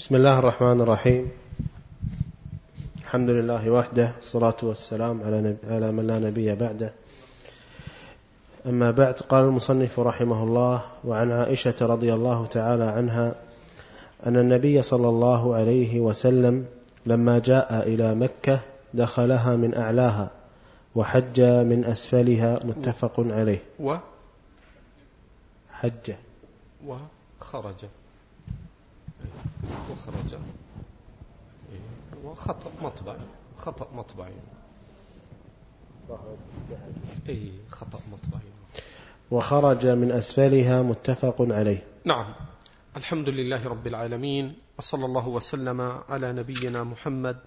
بسم الله الرحمن الرحيم. الحمد لله وحده الصلاة والسلام على, نبي على من لا نبي بعده. أما بعد قال المصنف رحمه الله وعن عائشة رضي الله تعالى عنها أن النبي صلى الله عليه وسلم لما جاء إلى مكة دخلها من أعلاها وحج من أسفلها. متفق عليه. و؟ حج. وخرج وخرج وخطأ مطبع. خطأ مطبعي اي خطأ مطبعي وخرج من أسفلها متفق عليه. نعم. الحمد لله رب العالمين وصلى الله وسلم على نبينا محمد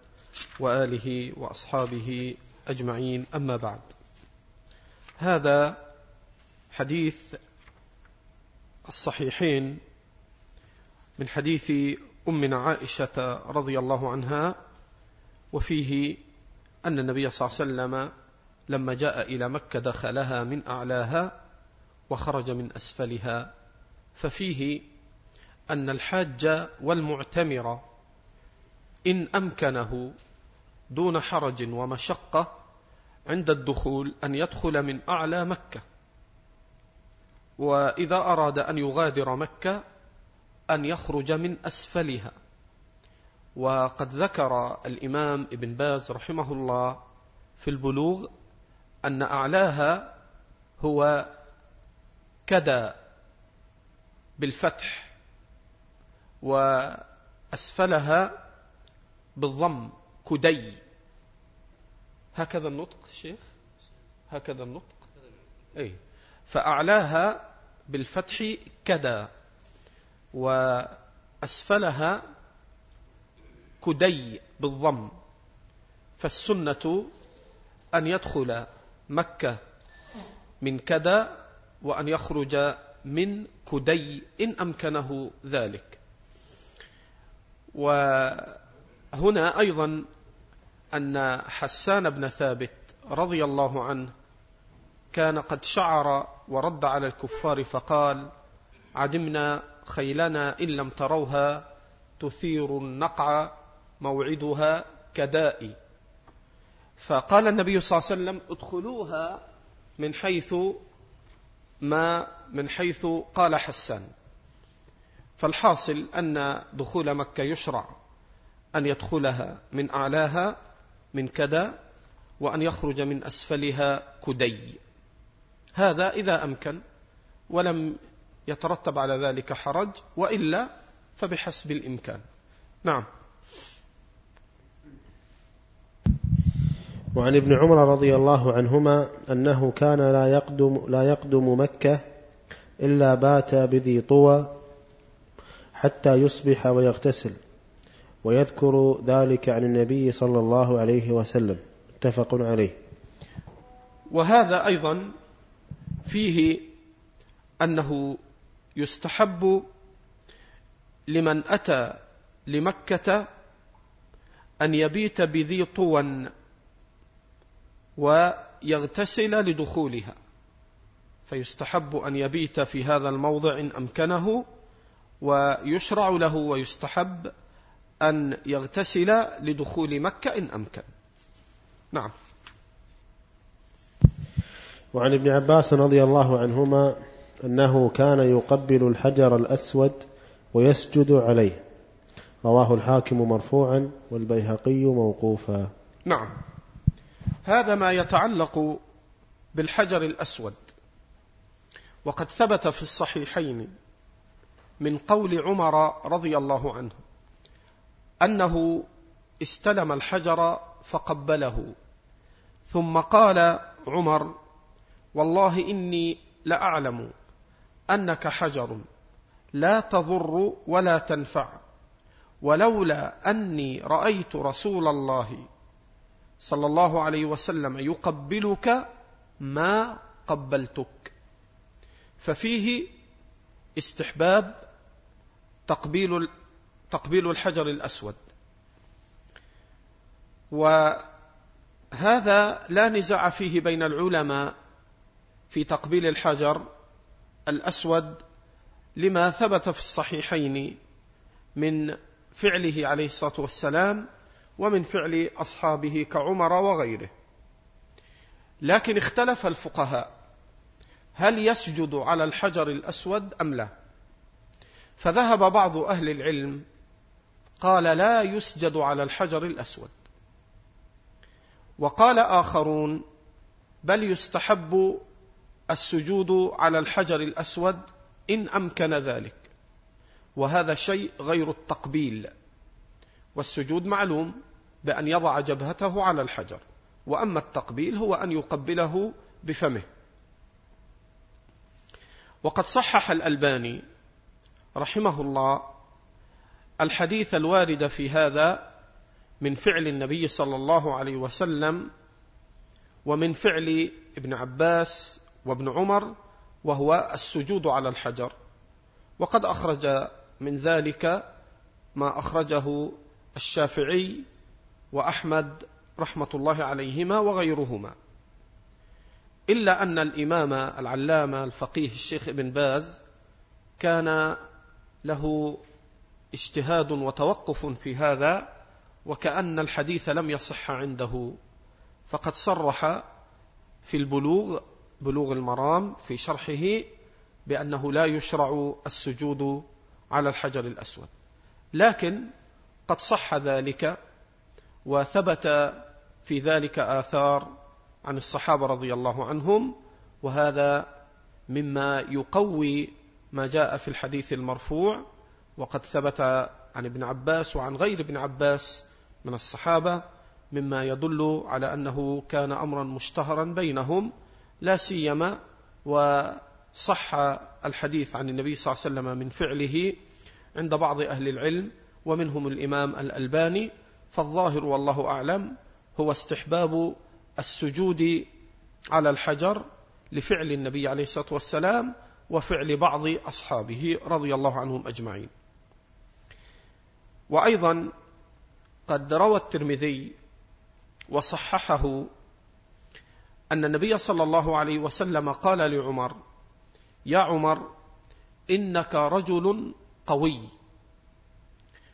وآله وأصحابه أجمعين. أما بعد هذا حديث الصحيحين من حديث أمنا عائشة رضي الله عنها وفيه أن النبي صلى الله عليه وسلم لما جاء إلى مكة دخلها من أعلاها وخرج من أسفلها. ففيه أن الحاج والمعتمر إن أمكنه دون حرج ومشقة عند الدخول أن يدخل من أعلى مكة. وإذا أراد أن يغادر مكة أن يخرج من أسفلها. وقد ذكر الإمام ابن باز رحمه الله في البلوغ أن أعلاها هو كدى بالفتح وأسفلها بالضم كدي. هكذا النطق شيخ؟ هكذا النطق؟ أي فأعلاها بالفتح كدى. وأسفلها كدي بالضم فالسنة أن يدخل مكة من كدا وأن يخرج من كدي إن أمكنه ذلك. وهنا أيضا أن حسان بن ثابت رضي الله عنه كان قد شعر ورد على الكفار فقال عدمنا خيلنا إن لم تروها تثير النقع موعدها كداء. فقال النبي صلى الله عليه وسلم ادخلوها من حيث ما من حيث قال حسان. فالحاصل أن دخول مكة يشرع أن يدخلها من أعلاها من كدا وأن يخرج من أسفلها كدي. هذا إذا أمكن ولم يترتب على ذلك حرج وإلا فبحسب الإمكان. نعم. وعن ابن عمر رضي الله عنهما أنه كان لا يقدم, لا يقدم مكة إلا بات بذي طوى حتى يصبح ويغتسل ويذكر ذلك عن النبي صلى الله عليه وسلم. متفق عليه. وهذا أيضا فيه أنه يستحب لمن أتى لمكة أن يبيت بذي طوى ويغتسل لدخولها. فيستحب أن يبيت في هذا الموضع إن أمكنه ويشرع له ويستحب أن يغتسل لدخول مكة إن أمكن. نعم. وعن ابن عباس رضي الله عنهما أنه كان يقبل الحجر الأسود ويسجد عليه. رواه الحاكم مرفوعا والبيهقي موقوفا. نعم. هذا ما يتعلق بالحجر الأسود. وقد ثبت في الصحيحين من قول عمر رضي الله عنه أنه استلم الحجر فقبله. ثم قال عمر والله إني لأعلم أنك حجر. لا تضر ولا تنفع. ولولا أني رأيت رسول الله صلى الله عليه وسلم يقبلك ما قبلتك. ففيه استحباب تقبيل تقبيل الحجر الأسود. وهذا لا نزاع فيه بين العلماء في تقبيل الحجر الأسود لما ثبت في الصحيحين من فعله عليه الصلاة والسلام ومن فعل أصحابه كعمر وغيره. لكن اختلف الفقهاء هل يسجد على الحجر الأسود أم لا. فذهب بعض أهل العلم قال لا يسجد على الحجر الأسود. وقال آخرون بل يستحب السجود على الحجر الأسود إن أمكن ذلك. وهذا شيء غير التقبيل. والسجود معلوم بأن يضع جبهته على الحجر. وأما التقبيل هو أن يقبله بفمه. وقد صحح الألباني رحمه الله الحديث الوارد في هذا من فعل النبي صلى الله عليه وسلم ومن فعل ابن عباس وابن عمر وهو السجود على الحجر. وقد أخرج من ذلك ما أخرجه الشافعي وأحمد رحمة الله عليهما وغيرهما. إلا أن الإمام العلامة الفقيه الشيخ ابن باز كان له اجتهاد وتوقف في هذا وكأن الحديث لم يصح عنده فقد صرح في البلوغ بلوغ المرام في شرحه بأنه لا يشرع السجود على الحجر الأسود. لكن قد صح ذلك وثبت في ذلك آثار عن الصحابة رضي الله عنهم وهذا مما يقوي ما جاء في الحديث المرفوع وقد ثبت عن ابن عباس وعن غير ابن عباس من الصحابة مما يدل على أنه كان أمرا مشتهرا بينهم لا سيما وصح الحديث عن النبي صلى الله عليه وسلم من فعله عند بعض أهل العلم ومنهم الإمام الألباني فالظاهر والله أعلم هو استحباب السجود على الحجر لفعل النبي عليه الصلاة والسلام وفعل بعض أصحابه رضي الله عنهم أجمعين. وأيضا قد روى الترمذي وصححه أن النبي صلى الله عليه وسلم قال لعمر يا عمر إنك رجل قوي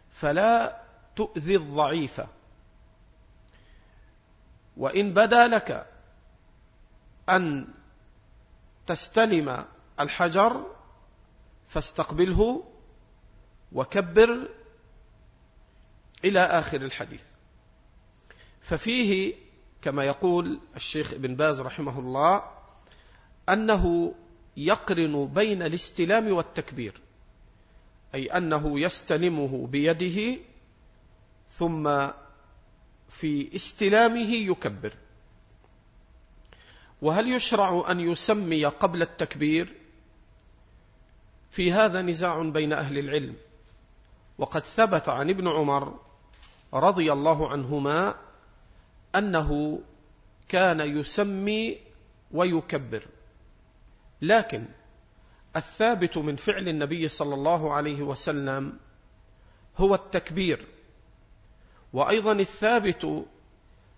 فلا تؤذي الضعيف وإن بدا لك أن تستلم الحجر فاستقبله وكبر إلى آخر الحديث. ففيه كما يقول الشيخ ابن باز رحمه الله أنه يقرن بين الاستلام والتكبير أي أنه يستلمه بيده ثم في استلامه يكبر. وهل يشرع أن يسمي قبل التكبير؟ في هذا نزاع بين أهل العلم. وقد ثبت عن ابن عمر رضي الله عنهما أنه كان يسمي ويكبر. لكن الثابت من فعل النبي صلى الله عليه وسلم هو التكبير. وأيضا الثابت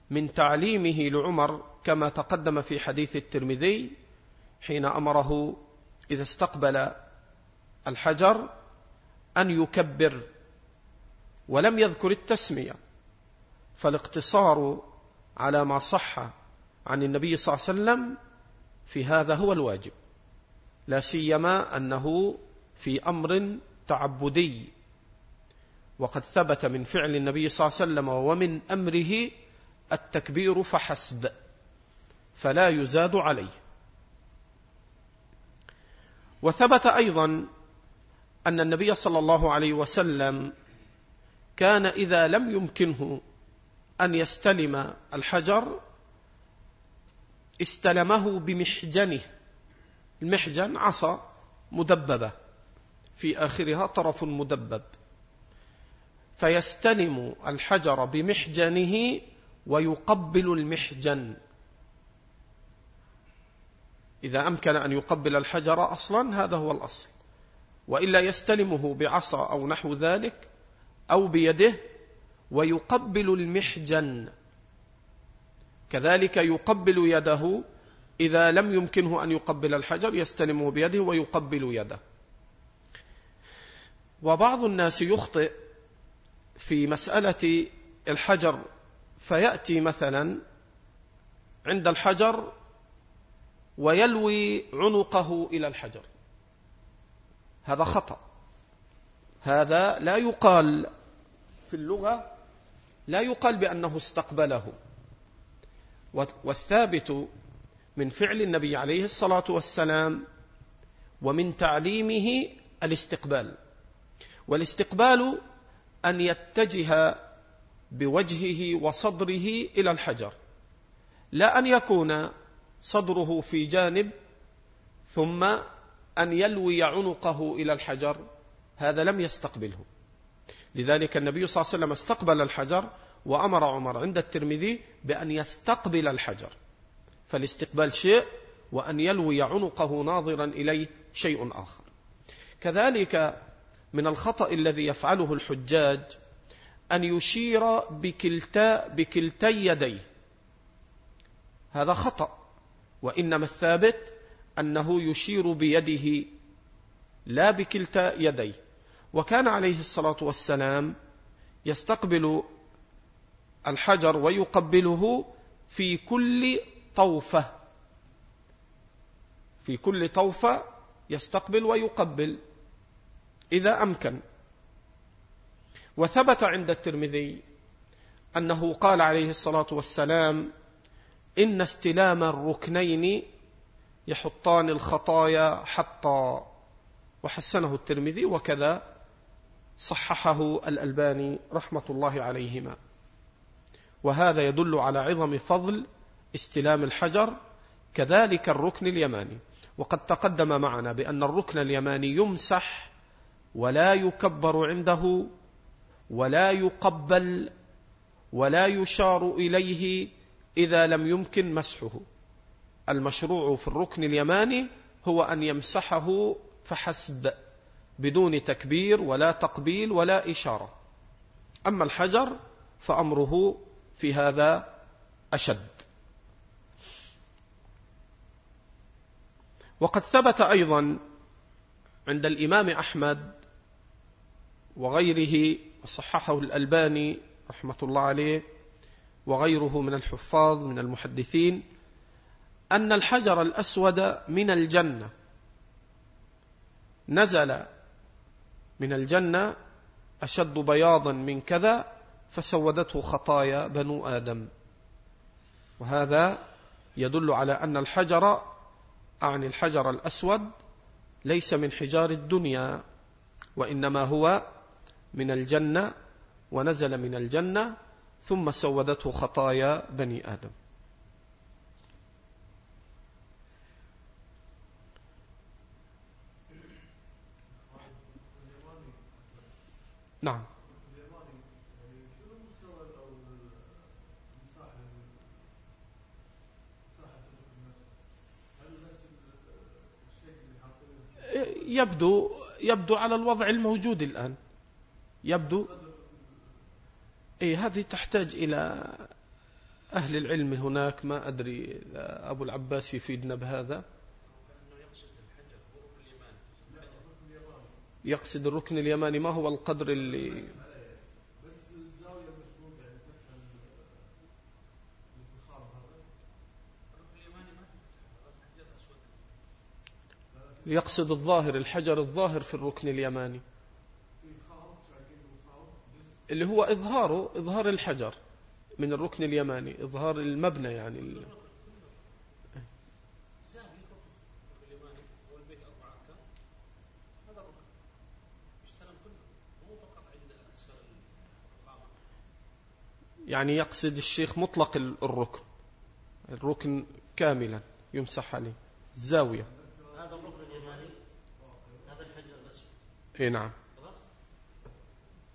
من تعليمه لعمر كما تقدم في حديث الترمذي حين أمره إذا استقبل الحجر أن يكبر ولم يذكر التسمية. فالاقتصار على ما صح عن النبي صلى الله عليه وسلم في هذا هو الواجب. لا سيما أنه في أمر تعبدي. وقد ثبت من فعل النبي صلى الله عليه وسلم ومن أمره التكبير فحسب فلا يزاد عليه. وثبت أيضا أن النبي صلى الله عليه وسلم كان إذا لم يمكنه أن يستلم الحجر استلمه بمحجنه. المحجن عصا مدببة. في آخرها طرف مدبب. فيستلم الحجر بمحجنه ويقبل المحجن. إذا أمكن أن يقبل الحجر أصلا هذا هو الأصل. وإلا يستلمه بعصا أو نحو ذلك أو بيده ويقبل المحجن. كذلك يقبل يده. إذا لم يمكنه أن يقبل الحجر يستلمه بيده ويقبل يده. وبعض الناس يخطئ في مسألة الحجر. فيأتي مثلا عند الحجر ويلوي عنقه إلى الحجر. هذا خطأ. هذا لا يقال في اللغة لا يقال بأنه استقبله. والثابت من فعل النبي عليه الصلاة والسلام ومن تعليمه الاستقبال. والاستقبال أن يتجه بوجهه وصدره إلى الحجر. لا أن يكون صدره في جانب ثم أن يلوي عنقه إلى الحجر. هذا لم يستقبله. لذلك النبي صلى الله عليه وسلم استقبل الحجر وأمر عمر عند الترمذي بأن يستقبل الحجر. فالاستقبال شيء وأن يلوي عنقه ناظرا إليه شيء آخر. كذلك من الخطأ الذي يفعله الحجاج أن يشير بكلتا بكلتي يديه. هذا خطأ وإنما الثابت أنه يشير بيده لا بكلتا يديه. وكان عليه الصلاة والسلام يستقبل الحجر ويقبله في كل طوفة. في كل طوفة يستقبل ويقبل إذا أمكن. وثبت عند الترمذي أنه قال عليه الصلاة والسلام إن استلام الركنين يحطان الخطايا حطا. وحسنه الترمذي وكذا. صححه الألباني رحمة الله عليهما. وهذا يدل على عظم فضل استلام الحجر كذلك الركن اليماني. وقد تقدم معنا بأن الركن اليماني يمسح ولا يكبر عنده ولا يقبل ولا يشار إليه إذا لم يمكن مسحه. المشروع في الركن اليماني هو أن يمسحه فحسب بدون تكبير ولا تقبيل ولا إشارة. أما الحجر فأمره في هذا أشد. وقد ثبت أيضا عند الإمام أحمد وغيره وصححه الألباني رحمة الله عليه وغيره من الحفاظ من المحدثين أن الحجر الأسود من الجنة. نزل من الجنة أشد بياضا من كذا فسودته خطايا بنو آدم. وهذا يدل على أن الحجر أعني الحجر الأسود ليس من حجار الدنيا وإنما هو من الجنة ونزل من الجنة ثم سودته خطايا بني آدم. نعم. يبدو يبدو على الوضع الموجود الآن. يبدو. إيه هذه تحتاج إلى أهل العلم هناك. ما أدري أبو العباس يفيدنا بهذا. يقصد الركن اليماني ما هو القدر اللي يقصد الظاهر الحجر الظاهر في الركن اليماني. اللي هو إظهاره إظهار الحجر من الركن اليماني إظهار المبنى يعني. يعني يقصد الشيخ مطلق الركن الركن كاملا يمسح عليه الزاوية هذا الركن اليماني؟ هذا الحجر الأسود إي نعم.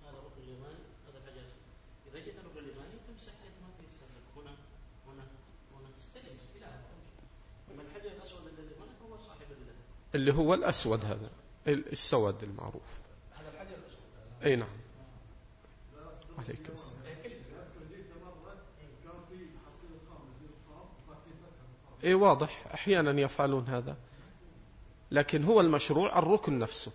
هذا الركن اليماني هذا الحجر. الأسود إذا جيت الركن اليماني تمسح حيث ما في هنا هنا هنا تستلم استلام. أما الحجر الأسود الذي هناك هو صاحب اللي هو الأسود هذا السود المعروف. هذا الحجر الأسود. أي نعم. عليك السلام. اي واضح. أحيانا يفعلون هذا. لكن هو المشروع الركن نفسه.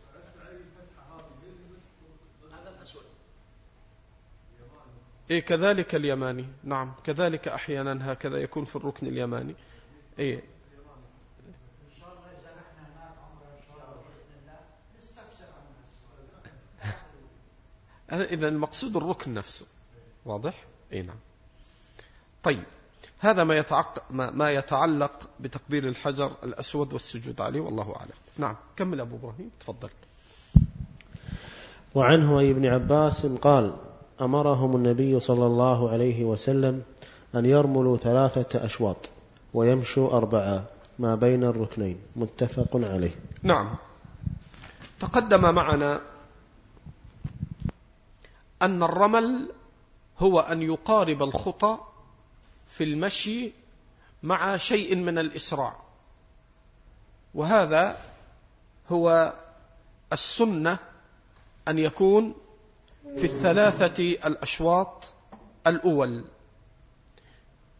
إيه كذلك اليماني. نعم كذلك أحيانا هكذا يكون في الركن اليماني. إيه. إذا المقصود الركن نفسه. واضح؟ اي نعم. طيب. هذا ما يتعلق, ما يتعلق بتقبيل الحجر الأسود والسجود عليه والله أعلم. نعم كمل أبو إبراهيم تفضل. وعنه أي ابن عباس قال أمرهم النبي صلى الله عليه وسلم أن يرملوا ثلاثة أشواط ويمشوا أربعة ما بين الركنين متفق عليه. نعم. تقدم معنا أن الرمل هو أن يقارب الخطى في المشي مع شيء من الإسراع وهذا هو السنة أن يكون في الثلاثة الأشواط الأول.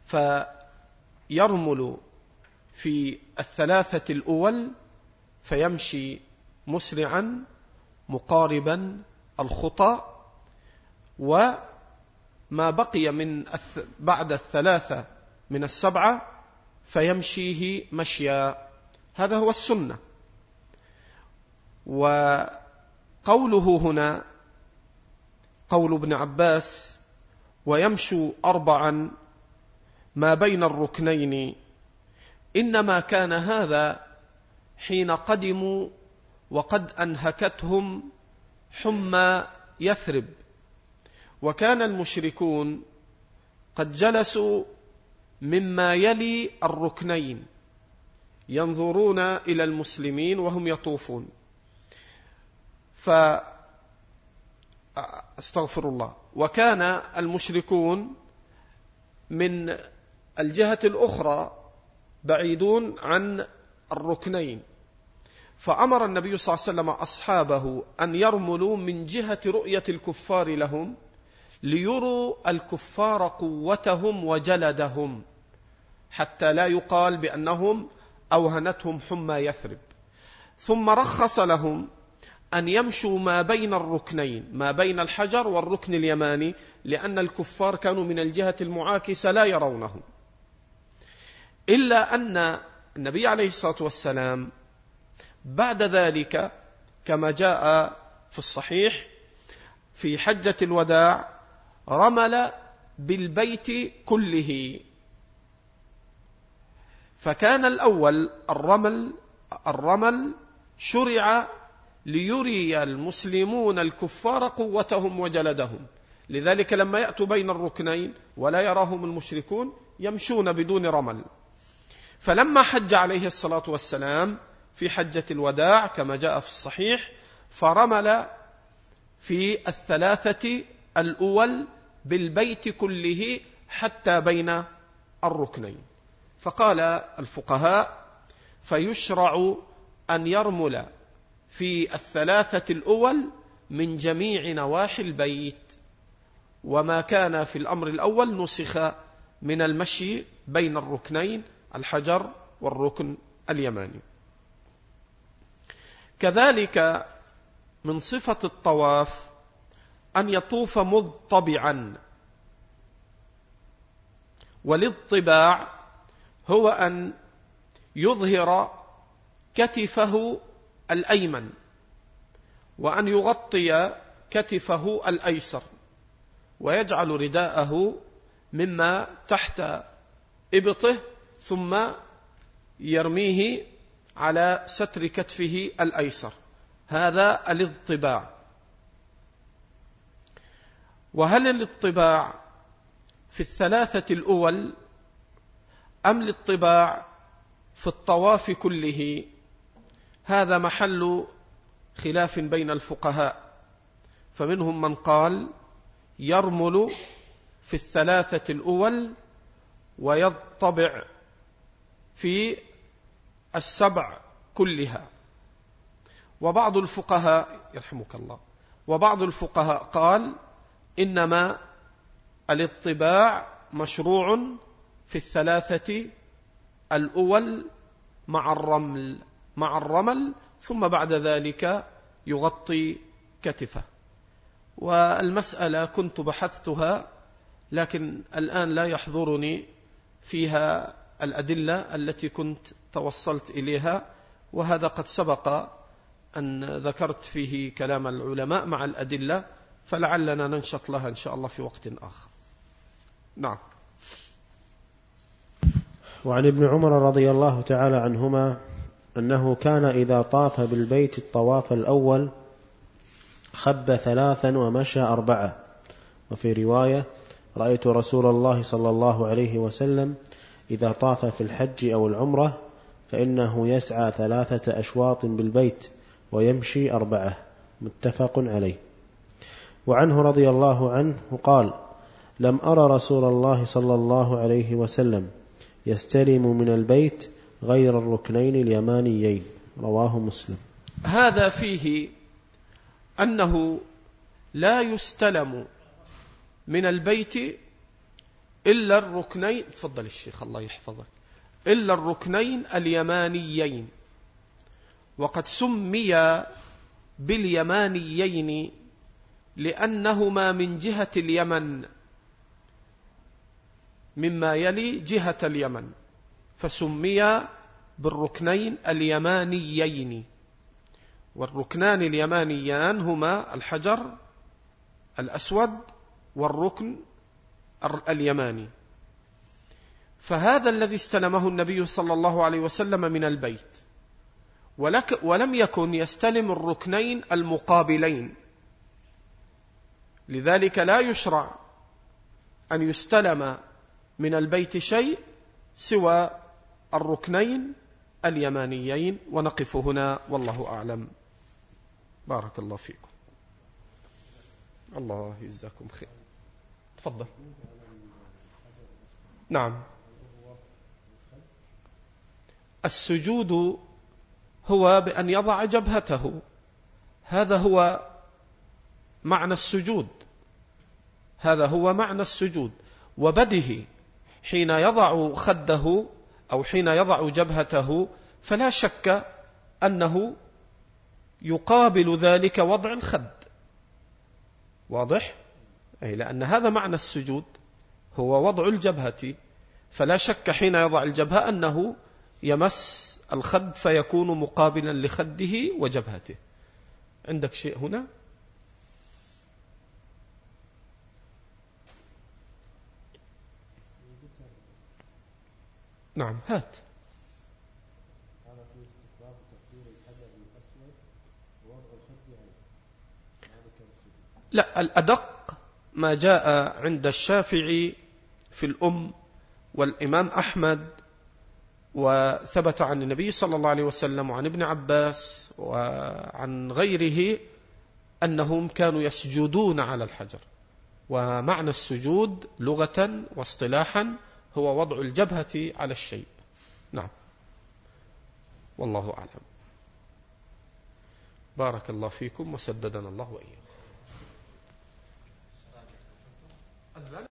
فيرمل في الثلاثة الأول فيمشي مسرعا مقاربا الخطى وما بقي من بعد الثلاثة من السبعة فيمشيه مشيا. هذا هو السنة. وقوله هنا قول ابن عباس ويمشوا أربعا ما بين الركنين. إنما كان هذا حين قدموا وقد أنهكتهم حمى يثرب. وكان المشركون قد جلسوا مما يلي الركنين ينظرون إلى المسلمين وهم يطوفون. ف أستغفر الله. وكان المشركون من الجهة الأخرى بعيدون عن الركنين. فأمر النبي صلى الله عليه وسلم أصحابه أن يرملوا من جهة رؤية الكفار لهم ليروا الكفار قوتهم وجلدهم حتى لا يقال بأنهم أوهنتهم حمى يثرب. ثم رخص لهم أن يمشوا ما بين الركنين ما بين الحجر والركن اليماني لأن الكفار كانوا من الجهة المعاكسة لا يرونه إلا أن النبي عليه الصلاة والسلام بعد ذلك كما جاء في الصحيح في حجة الوداع رمل بالبيت كله. فكان الأول الرمل الرمل شرع ليري المسلمون الكفار قوتهم وجلدهم. لذلك لما يأتوا بين الركنين ولا يراهم المشركون يمشون بدون رمل. فلما حج عليه الصلاة والسلام في حجة الوداع كما جاء في الصحيح فرمل في الثلاثة الأول بالبيت كله حتى بين الركنين. فقال الفقهاء فيشرع أن يرمل في الثلاثة الأول من جميع نواحي البيت. وما كان في الأمر الأول نسخ من المشي بين الركنين الحجر والركن اليماني. كذلك من صفة الطواف أن يطوف مضطبعا. والاضطباع هو أن يظهر كتفه الأيمن وأن يغطي كتفه الأيسر ويجعل رداءه مما تحت إبطه ثم يرميه على ستر كتفه الأيسر. هذا الاضطباع. وهل الاطباع في الثلاثة الأول أم الاطباع في الطواف كله؟ هذا محل خلاف بين الفقهاء. فمنهم من قال يرمل في الثلاثة الأول ويطبع في السبع كلها. وبعض الفقهاء يرحمك الله وبعض الفقهاء قال إنما الاطباع مشروع في الثلاثة الأول مع الرمل مع الرمل ثم بعد ذلك يغطي كتفه. والمسألة كنت بحثتها لكن الآن لا يحضرني فيها الأدلة التي كنت توصلت إليها وهذا قد سبق أن ذكرت فيه كلام العلماء مع الأدلة. فلعلنا ننشط لها إن شاء الله في وقت آخر. نعم. وعن ابن عمر رضي الله تعالى عنهما أنه كان إذا طاف بالبيت الطواف الأول خب ثلاثا ومشى أربعة. وفي رواية رأيت رسول الله صلى الله عليه وسلم إذا طاف في الحج أو العمرة فإنه يسعى ثلاثة أشواط بالبيت ويمشي أربعة. متفق عليه. وعنه رضي الله عنه قال لم أرى رسول الله صلى الله عليه وسلم يستلم من البيت غير الركنين اليمانيين. رواه مسلم. هذا فيه أنه لا يستلم من البيت إلا الركنين تفضل الشيخ الله يحفظك إلا الركنين اليمانيين وقد سمي باليمانيين لأنهما من جهة اليمن مما يلي جهة اليمن فسمي بالركنين اليمانيين. والركنان اليمانيان هما الحجر الأسود والركن اليماني. فهذا الذي استلمه النبي صلى الله عليه وسلم من البيت. ولك ولم يكن يستلم الركنين المقابلين. لذلك لا يشرع أن يستلم من البيت شيء سوى الركنين اليمانيين ونقف هنا والله أعلم. بارك الله فيكم. الله يجزاكم خير. تفضل. نعم. السجود هو بأن يضع جبهته. هذا هو معنى السجود. هذا هو معنى السجود. وبده حين يضع خده أو حين يضع جبهته فلا شك أنه يقابل ذلك وضع الخد. واضح؟ أي لأن هذا معنى السجود هو وضع الجبهة. فلا شك حين يضع الجبهة أنه يمس الخد فيكون مقابلا لخده وجبهته. عندك شيء هنا؟ نعم. هات. لا الأدق ما جاء عند الشافعي في الأم والإمام أحمد وثبت عن النبي صلى الله عليه وسلم وعن ابن عباس وعن غيره أنهم كانوا يسجدون على الحجر. ومعنى السجود لغة واصطلاحا هو وضع الجبهة على الشيء. نعم. والله أعلم. بارك الله فيكم وسددنا الله وإياكم.